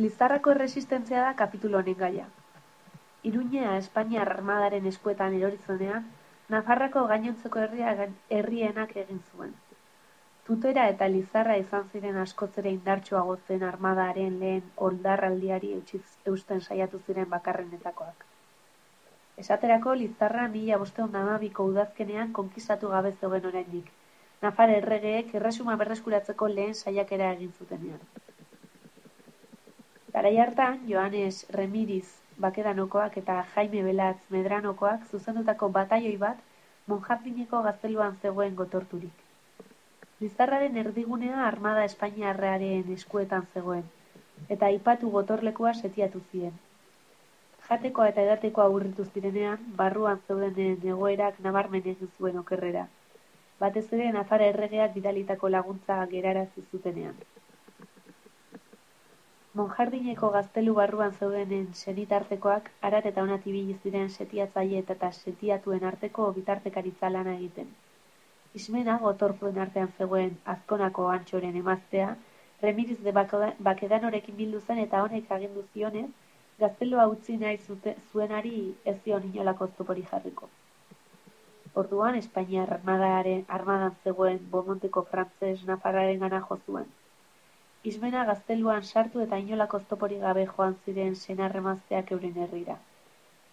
Lizarrako erresistentzia da kapitulo honen gaia. Iruñea Espainiar armadaren eskuetan eroritzonean, Nafarrako gainontzeko herria herrienak egin zuen. Tutera eta Lizarra izan ziren askotzere indartsuago zen armadaren lehen oldarraldiari eusten saiatu ziren bakarrenetakoak. Esaterako Lizarra mila bosteun damabiko udazkenean konkistatu gabe zegoen oraindik. Nafar erregeek erresuma berreskuratzeko lehen saiakera egin zutenean. Garai hartan, Joanes Remiriz bakedanokoak eta Jaime Belatz Medranokoak zuzendutako bataioi bat Monjardineko gazteluan zegoen gotorturik. Lizarraren erdigunea armada Espainiarrearen eskuetan zegoen, eta aipatu gotorlekua setiatu ziren. Jatekoa eta edatekoa urritu zirenean, barruan zeudenen egoerak nabarmen egin zuen okerrera. Batez ere Nafara erregeak bidalitako laguntza gerara zutenean. Monjardineko gaztelu barruan zeudenen senitartekoak arat eta onat ibili ziren setiatzaile eta setiatuen arteko bitartekaritza lana egiten. Ismena gotorpuen artean zegoen azkonako antxoren emaztea, remiriz de bakedanorekin bildu zen eta honek agindu zionez, gaztelua utzi nahi zute, zuenari ez zion inolako zopori jarriko. Orduan, Espainiar armadaren armadan zegoen bomonteko frantzes nafarraren gana zuen. Ismena gazteluan sartu eta inolako oztopori gabe joan ziren senarremazteak euren herrira.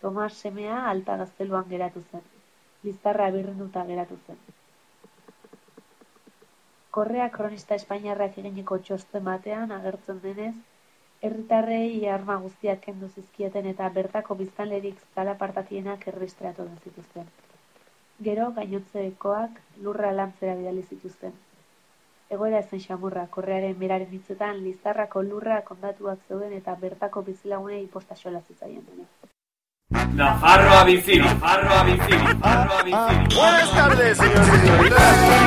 Tomas semea alta gazteluan geratu zen. Lizarra birrenduta geratu zen. Korrea kronista Espainiarrak egineko txosten batean agertzen denez, herritarrei arma guztiak kendu zizkieten eta bertako biztanlerik zala partatienak errestratu zituzten. Gero gainotzekoak lurra lantzera bidali zituzten. Egoera ezen xamurra, korrearen beraren hitzetan, lizarrako lurra kondatuak zeuden eta bertako bizilagunei ipostaxola zitzaien dena. Nafarroa bizi, Nafarroa bizi, Nafarroa bizi. Buenas tardes, señores y señoritas.